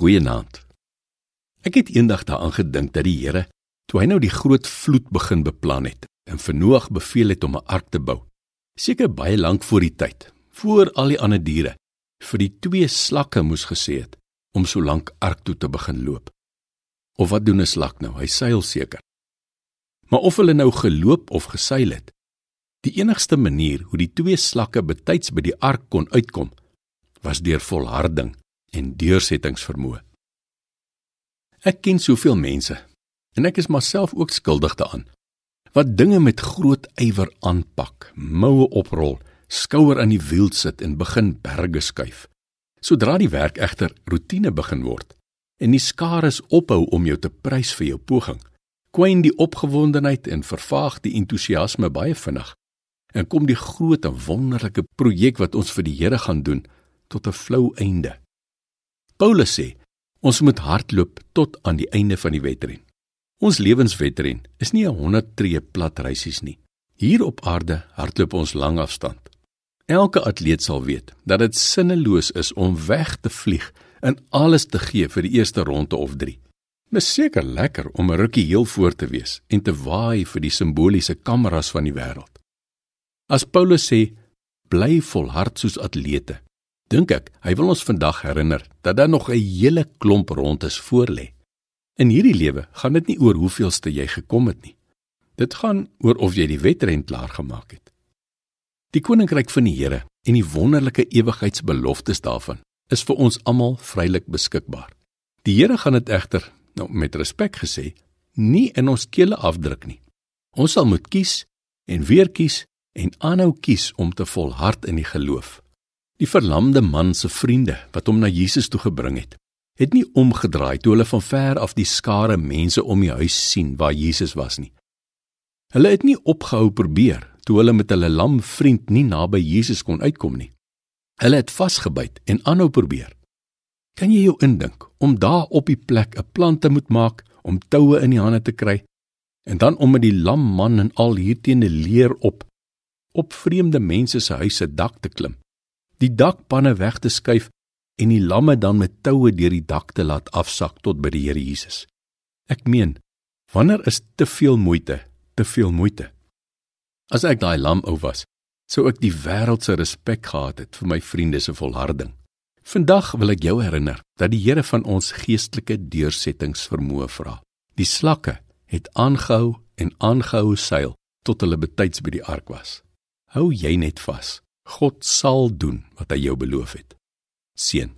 Goeienaand. Ek het eendag daaraan gedink dat die Here, toe hy nou die groot vloed begin beplan het en vir Noag beveel het om 'n ark te bou, seker baie lank voor die tyd, voor al die ander diere, vir die twee slakke moes gesê het om so lank ark toe te begin loop. Of wat doen 'n slak nou? Hy seil seker. Maar of hulle nou geloop of geseil het, die enigste manier hoe die twee slakke betyds by die ark kon uitkom, was deur volharding en deursettingsvermoë. Ek ken soveel mense en ek is myself ook skuldig daaraan wat dinge met groot ywer aanpak, moue oprol, skouer aan die wiel sit en begin berge skuif. Sodra die werk egter rotine begin word en die skares ophou om jou te prys vir jou poging, kwyn die opgewondenheid en vervaag die entoesiasme baie vinnig en kom die groot en wonderlike projek wat ons vir die Here gaan doen tot 'n flou einde. Paulus sê, ons moet hardloop tot aan die einde van die wedren. Ons lewenswedren is nie 'n 100 tree plat reisies nie. Hier op aarde hardloop ons lang afstand. Elke atleet sal weet dat dit sinneloos is om weg te vlieg en alles te gee vir die eerste ronde of 3. Dit is seker lekker om 'n rukkie heel voor te wees en te waai vir die simboliese kameras van die wêreld. As Paulus sê, bly volhard soos atlete, dink ek hy wil ons vandag herinner dat daar nog 'n hele klomp rondes voorlê. In hierdie lewe gaan dit nie oor hoeveelste jy gekom het nie. Dit gaan oor of jy die wedren klaar gemaak het. Die koninkryk van die Here en die wonderlike ewigheidsbeloftes daarvan is vir ons almal vrylik beskikbaar. Die Here gaan dit egter, nou met respek gesê, nie in ons kele afdruk nie. Ons sal moet kies en weer kies en aanhou kies om te volhard in die geloof. Die verlamde man se vriende wat hom na Jesus toe gebring het, het nie omgedraai toe hulle van ver af die skare mense om die huis sien waar Jesus was nie. Hulle het nie opgehou probeer toe hulle met hulle lam vriend nie naby Jesus kon uitkom nie. Hulle het vasgebyt en aanhou probeer. Kan jy jou indink om daar op die plek 'n plan te moet maak om toue in die hande te kry en dan om met die lam man en al hierteene leer op op vreemde mense se huise dak te klim die dakpanne weg te skuif en die lamme dan met toue deur die dak te laat afsak tot by die Here Jesus. Ek meen, wanneer is te veel moeite, te veel moeite? As ek daai lam ou was, sou ek die wêreld se respek gehad het vir my vriende se volharding. Vandag wil ek jou herinner dat die Here van ons geestelike deursettingsvermoë vra. Die slakke het aangehou en aangehou seil tot hulle betyds by die ark was. Hou jy net vas. God sal doen wat hy jou beloof het. Seën